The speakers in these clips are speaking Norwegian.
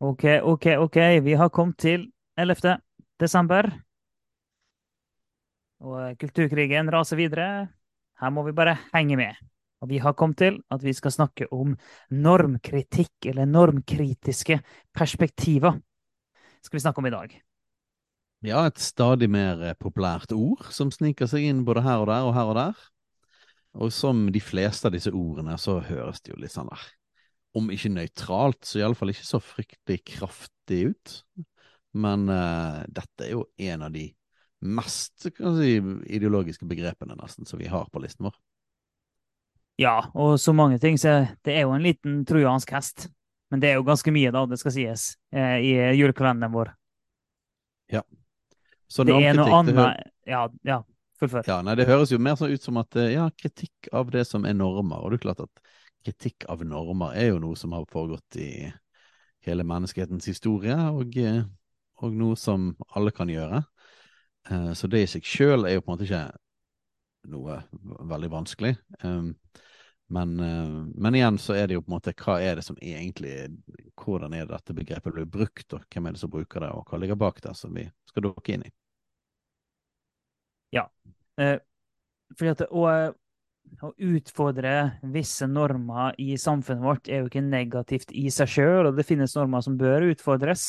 OK, OK, OK. Vi har kommet til 11. desember. Og kulturkrigen raser videre. Her må vi bare henge med. Og vi har kommet til at vi skal snakke om normkritikk, eller normkritiske perspektiver. Skal vi snakke om i dag. Ja, et stadig mer eh, populært ord som sniker seg inn både her og der og her og der. Og som de fleste av disse ordene, så høres det jo litt sånn der Om ikke nøytralt, så iallfall ikke så fryktelig kraftig ut. Men uh, dette er jo en av de mest si, ideologiske begrepene nesten som vi har på listen vår. Ja, og så mange ting, så det er jo en liten trojansk hest. Men det er jo ganske mye, da, det skal sies, eh, i julekalenderen vår. Ja. Så det er noe annet Ja, ja, fullfør. Ja, nei, det høres jo mer sånn ut som at eh, ja, kritikk av det som er normer. Og det er klart at kritikk av normer er jo noe som har foregått i hele menneskehetens historie, og, eh, og noe som alle kan gjøre. Eh, så det i seg sjøl er jo på en måte ikke noe veldig vanskelig. Um, men, uh, men, igjen så er det jo på en måte hva er det som egentlig Hvordan er det dette begrepet blir brukt, og hvem er det som bruker det, og hva ligger bak det, som vi skal dukke inn i. Ja. Eh, at å, å, utfordre visse normer i samfunnet vårt er jo ikke negativt i seg sjøl, og det finnes normer som bør utfordres.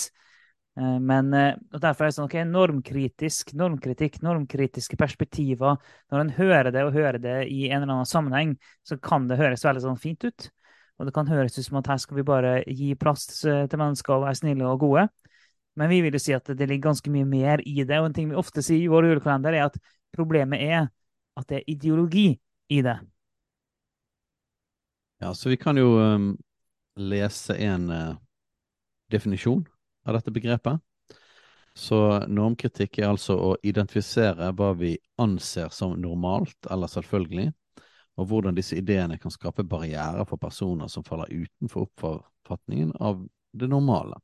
Eh, men og derfor er det sånn, ok, normkritisk, normkritikk, normkritiske perspektiver. Når en hører det og hører det i en eller annen sammenheng, så kan det høres veldig sånn fint ut. Og det kan høres ut som at her skal vi bare gi plass til mennesker og være snille og gode. Men vi vil jo si at det ligger ganske mye mer i det. Og en ting vi ofte sier i vår julekalender, er at problemet er at det er ideologi i det. Ja, så vi kan jo um, lese en uh, definisjon av dette begrepet. Så normkritikk er altså å identifisere hva vi anser som normalt eller selvfølgelig, og hvordan disse ideene kan skape barrierer for personer som faller utenfor oppfatningen av det normale.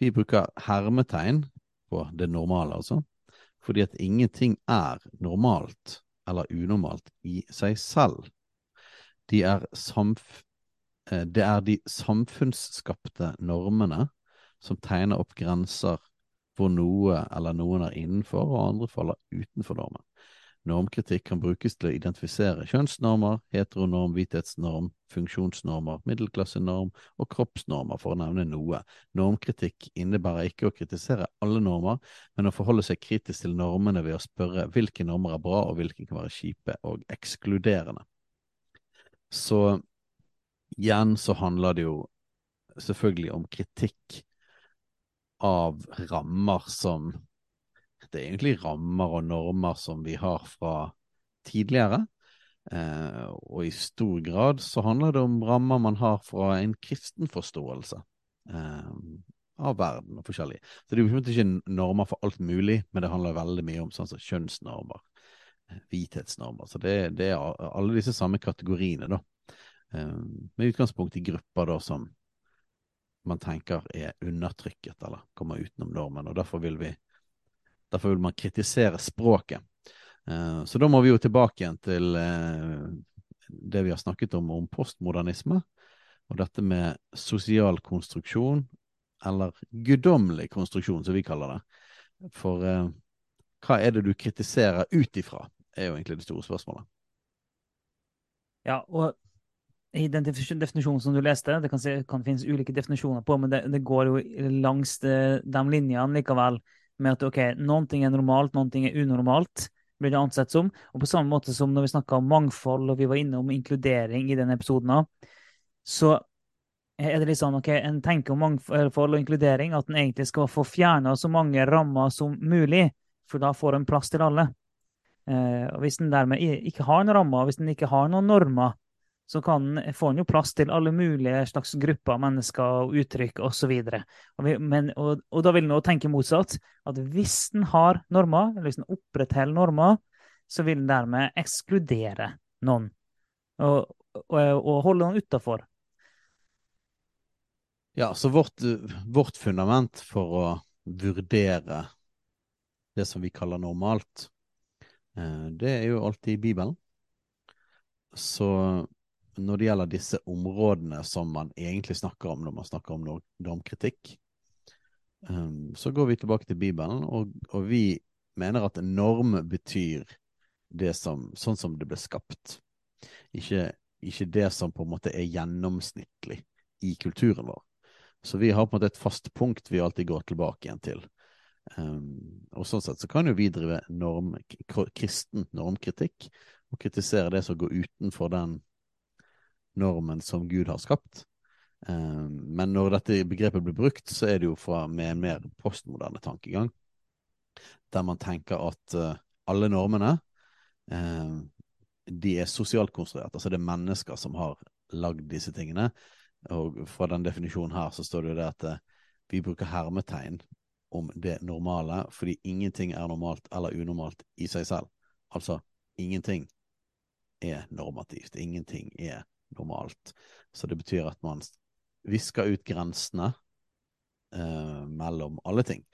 Vi bruker hermetegn på det normale, altså, fordi at ingenting er normalt eller unormalt i seg selv. De er eh, det er de samfunnsskapte normene som tegner opp grenser hvor noe eller noen er innenfor, og andre faller utenfor normen. Normkritikk kan brukes til å identifisere kjønnsnormer, heteronorm, hvithetsnorm, funksjonsnormer, middelklassenorm og kroppsnormer, for å nevne noe. Normkritikk innebærer ikke å kritisere alle normer, men å forholde seg kritisk til normene ved å spørre hvilke normer er bra, og hvilke kan være kjipe og ekskluderende. Så igjen så handler det jo selvfølgelig om kritikk av rammer som Er egentlig rammer og normer som vi har fra tidligere. Eh, og i stor grad så handler det om rammer man har fra en kristen forståelse eh, av verden og forskjellig. Så det er jo ikke normer for alt mulig, men det handler veldig mye om sånn som kjønnsnormer, eh, hvithetsnormer. Så det, det, er alle disse samme kategoriene, da. Eh, med utgangspunkt i grupper da som man tenker er undertrykket eller kommer utenom normen. og Derfor vil, vi, derfor vil man kritisere språket. Uh, så da må vi jo tilbake igjen til uh, det vi har snakket om om postmodernisme, og dette med sosial konstruksjon, eller guddommelig konstruksjon, som vi kaller det. For uh, hva er det du kritiserer ut ifra, er jo egentlig det store spørsmålet. Ja, og i den definisjonen som du leste, det kan, kan finnes ulike definisjoner på, men det, det går jo langs de, de, linjene likevel med at ok, noen ting er normalt, noen ting er unormalt, blir det ansett som. Og på samme måte som når vi snakka om mangfold, og vi var inne om inkludering i denne episoden, så er det litt sånn ok, en tenker om mangfold og inkludering at en egentlig skal få fjerna så mange rammer som mulig, for da får en plass til alle. Eh, og Hvis en dermed ikke har en ramme, hvis en ikke har noen normer, så kan, får den jo plass til alle mulige slags grupper mennesker og uttrykk osv. Og, og, og, og da vil også tenke motsatt. At hvis den har normer, eller hvis den opprettholder normer, så vil den dermed ekskludere noen. Og, og holde noen utafor. Ja, så vårt, vårt fundament for å vurdere det som vi kaller normalt, eh, det er jo alltid Bibelen. Så når det gjelder disse områdene som man egentlig snakker om når man snakker om normkritikk, eh, så går vi tilbake til Bibelen, og, og vi mener at norm betyr det som, sånn som det ble skapt. Ikke, ikke det som på en måte er gjennomsnittlig i kulturen vår. Så vi har på en måte et fast punkt vi alltid går tilbake igjen til. Um, og sånn sett så kan jo vi drive norm, kristen normkritikk, og kritisere det som går utenfor den normen som Gud har skapt. Um, men når dette begrepet blir brukt, så er det jo fra, med en mer postmoderne tankegang, der man tenker at uh, alle normene um, de er sosialt konstruert. Altså det er mennesker som har lagd disse tingene. Og fra den definisjonen her så står det jo det at eh, vi bruker hermetegn om det normale, fordi ingenting er normalt eller unormalt i seg selv. Altså, ingenting er normativt. Ingenting er normalt. Så det betyr at man visker ut grensene eh, mellom alle ting.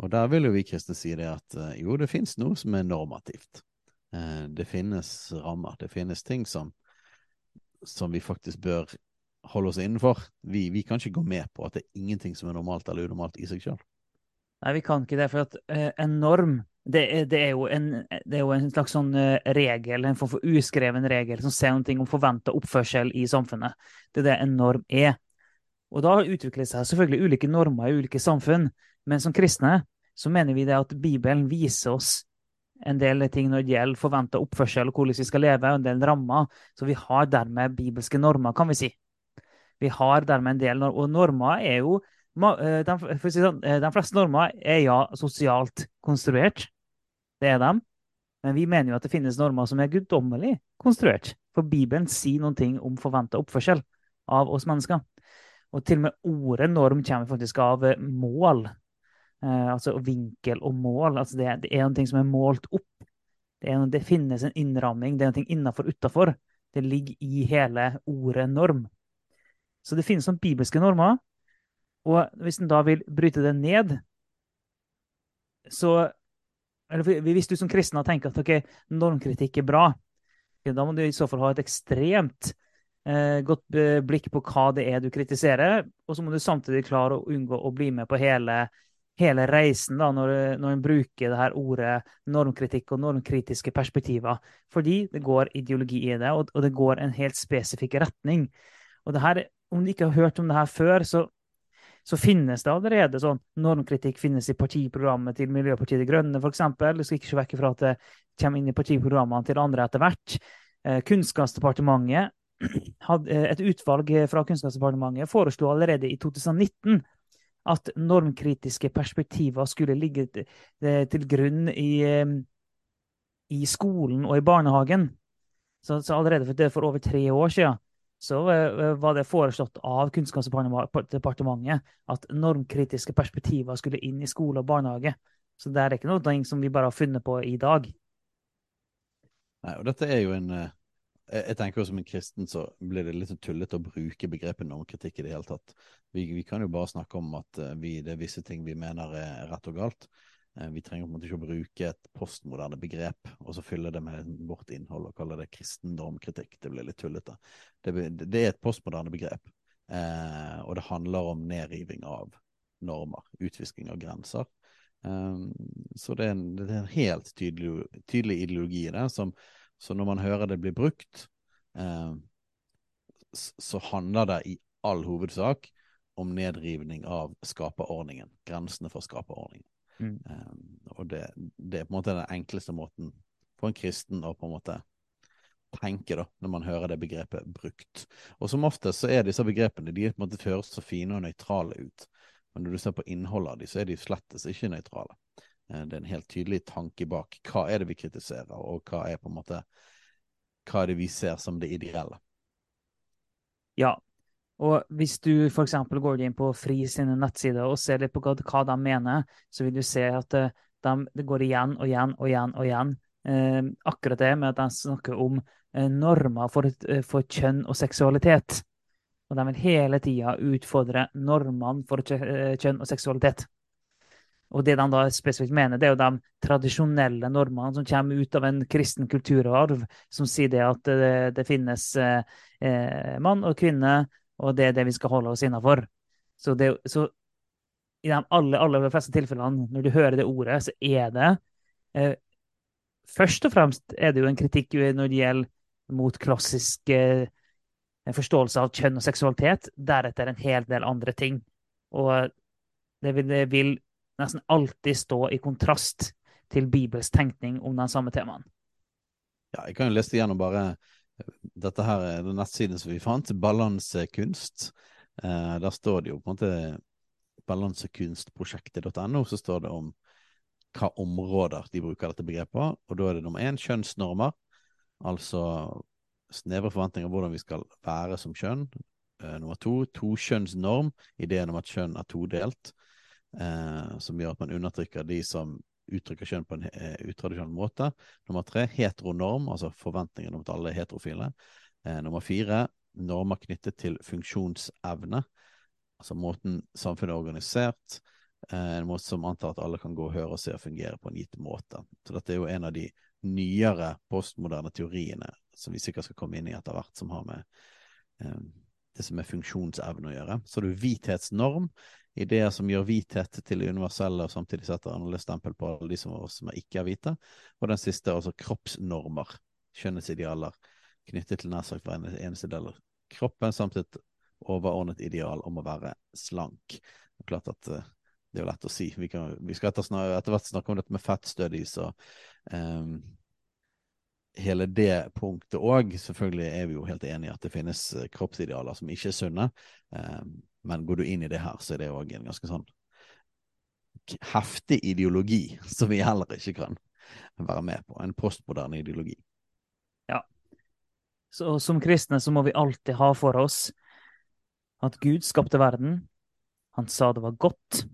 Og der vil jo vi kristne si det at eh, jo, det finnes noe som er normativt. Eh, det finnes rammer. Det finnes ting som, som vi faktisk bør holde oss innenfor. Vi, vi kan ikke gå med på at det er ingenting som er normalt eller unormalt i seg sjøl. Nei, vi kan ikke det, for at eh, en norm det er, det, er en, det er jo en slags sånn eh, regel, en form for uskreven regel, som sier noe om forventa oppførsel i samfunnet. Det er det en norm er. Og da utvikler det seg selvfølgelig ulike normer i ulike samfunn, men som kristne så mener vi det at Bibelen viser oss en del ting når det gjelder forventa oppførsel og hvordan vi skal leve, og en del rammer. Så vi har dermed bibelske normer, kan vi si. Vi har dermed en del normer, og normer er jo eh, de, sånn, eh, de fleste normer er ja sosialt konstruert. Det er dem. Men vi mener jo at det finnes normer som er guddommelig konstruert. For Bibelen sier noen ting om forventa oppførsel av oss mennesker. Og til og med ordet norm kommer faktisk av eh, mål. Eh, altså vinkel og mål. Altså det, det er noe som er målt opp. Det, noe, det finnes en innramming. Det er noe innafor utafor. Det ligger i hele ordet norm. Så det finnes noen bibelske normer. Og hvis en da vil bryte det ned, så Hvis du som kristen har tenkt at okay, normkritikk er bra, da må du i så fall ha et ekstremt eh, godt blikk på hva det er du kritiserer, og så må du samtidig klare å unngå å bli med på hele, hele reisen da, når, når en bruker det her ordet normkritikk og normkritiske perspektiver. Fordi det går ideologi i det, og, og det går en helt spesifikk retning. Og det her, om du ikke har hørt om det her før, så så finnes det allerede sånn normkritikk finnes i partiprogrammet til Miljøpartiet De Grønne, f.eks. Du skal ikke se vekk fra at det kommer inn i partiprogrammene til andre etter hvert. Eh, Kunnskapsdepartementet hadde, eh, Et utvalg fra Kunnskapsdepartementet foreslo allerede i 2019 at normkritiske perspektiver skulle ligge til, eh, grunn i, i skolen og i barnehagen. Så, så allerede for, for over tre år siden så eh, var det foreslått av Kunnskapsdepartementet at normkritiske perspektiver skulle inn i skole og barnehage. Så det er ikke noe som vi bare har funnet på i dag. Nei, og dette er jo en eh, Jeg tenker jo som en kristen så blir det litt tullete å bruke begrepet normkritikk i det hele tatt. Vi, vi kan jo bare snakke om at eh, vi, det er visse ting vi mener er rett og galt. Eh, Vi trenger på en måte ikke å bruke et postmoderne begrep og så fylle det med vårt innhold og kalle det kristendomkritikk. Det blir litt tullete. Det, det er et postmoderne begrep, eh, og det handler om nedriving av normer, utvisking av grenser. Eh, så det er en, det er en helt tydelig, tydelig ideologi i det, så når man hører det blir brukt, eh, så handler det i all hovedsak om nedrivning av skaperordningen, grensene for skaperordningen. Mm. Um, og det, det er på en måte den enkleste måten for en kristen å på en måte tenke da, når man hører det begrepet brukt. Og som oftest så er disse begrepene de på en måte høres så fine og nøytrale ut. Men når du ser på innholdet av dem, så er de slettes ikke nøytrale. Eh, Det er en helt tydelig tanke bak hva er det vi kritiserer, og hva er på en måte hva er det vi ser som det ideelle. Ja. Og hvis du f.eks. går inn på FRI sine nettsider og ser litt på hva, hva de mener, så vil du se at eh, de, det går igjen og igjen og igjen og igjen. Eh, akkurat det med at de snakker om eh, normer for, eh, for, kjønn og seksualitet. Og de vil hele tida utfordre normene for eh, kjønn og seksualitet. Og det de da spesifikt mener, det er jo de tradisjonelle normene som kommer ut av en kristen kulturarv, som sier det at det, det finnes eh, mann og kvinne, og det er det vi skal holde oss innafor. Så, så, i de aller, aller fleste tilfellene, når du hører det ordet, så er det eh, Først og fremst er det jo en kritikk når det gjelder mot klassisk eh, forståelse av kjønn og seksualitet. Deretter en hel del andre ting. Og det vil, det vil nesten alltid stå i kontrast til Bibels tenkning om den samme temaen. Ja, jeg kan jo lese gjennom bare dette her er den nettsiden som vi fant, Balansekunst. Eh, der står det jo på en måte balansekunstprosjektet.no, så står det om hva områder de bruker dette begrepet Og da er det nummer én kjønnsnormer, altså snevre forventninger om hvordan vi skal være som kjønn. Eh, nummer to tokjønnsnorm, ideen om at kjønn er todelt eh, som gjør at man undertrykker de som uttrykker kjønn på en uh, utradisjonell måte. Nummer tre, heteronorm, altså forventningen om at alle er heterofile. Uh, nummer fire, normer knyttet til funksjonsevne, altså måten samfunnet er organisert. Eh, en måte som antar at alle kan gå og høre og se og fungere på en gitt måte. Så dette er jo en av de nyere postmoderne teoriene som vi sikkert skal komme inn i etter hvert, som har med eh, det som er funksjonsevne å gjøre. Så det er hvithetsnorm, ideer som gjør hvithet til universelle, og samtidig setter annerledes stempel på alle de som, som ikke er hvite. Og den siste, altså kroppsnormer, skjønnhetsidealer, knyttet til nær sagt hver eneste del av kroppen, samt et overordnet ideal om å være slank. Det er klart at uh, det er lett å si. Vi, kan, vi skal etter, etter, hvert snakke om dette med fettstødis og um, hele det punktet òg. Selvfølgelig er vi jo helt enige i at det finnes eh, kroppsidealer som ikke er sunne. Um, men går du inn i det her, så er det òg en ganske sånn heftig ideologi som vi heller ikke kan være med på. En postmoderne ideologi. Ja. Så som kristne så må vi alltid ha for oss at Gud skapte verden. Han sa det var godt,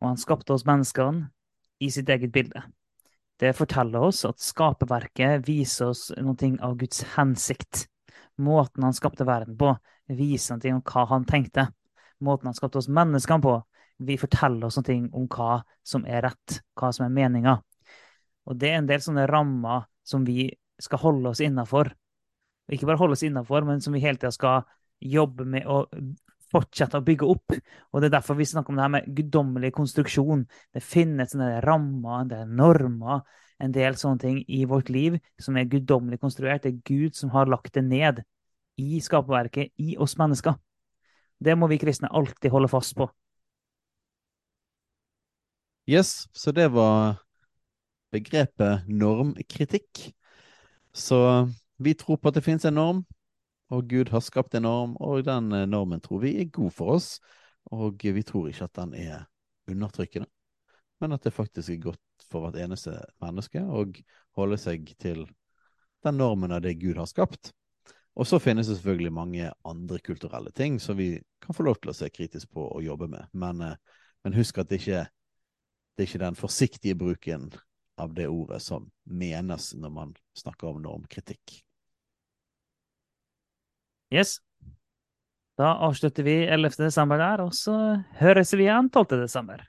og han skapte oss menneskene i sitt eget bilde. Det forteller oss at skaperverket viser oss noe av Guds hensikt. Måten han skapte verden på, viser noe om hva han tenkte måten han skapte oss menneskene på. Vi forteller oss noe om hva som er rett, hva som er meninga. Og det er en del sånne rammer som vi skal holde oss innafor. Ikke bare holde oss innafor, men som vi hele tida skal jobbe med å fortsette å bygge opp. Og det er derfor vi snakker om det her med guddommelig konstruksjon. Det finnes sånne rammer, en del normer, en del sånne ting i vårt liv som er guddommelig konstruert. Det er Gud som har lagt det ned i skaperverket, i oss mennesker. Det må vi kristne alltid holde fast på. Yes, så det var begrepet normkritikk. Så vi tror på at det finnes en norm, og Gud har skapt en norm, og den eh, normen tror vi er god for oss. Og vi tror ikke at den er undertrykkende, men at det faktisk er godt for hvert eneste menneske å holde seg til den normen av det Gud har skapt. Og så finnes det selvfølgelig mange andre kulturelle ting som vi kan få lov til å se kritisk på og jobbe med. Men, eh, men husk at det ikke det er ikke den forsiktige bruken av det ordet som menes når man snakker om normkritikk. Yes. Da avslutter vi 11. desember der, og så høres vi igjen 12. desember.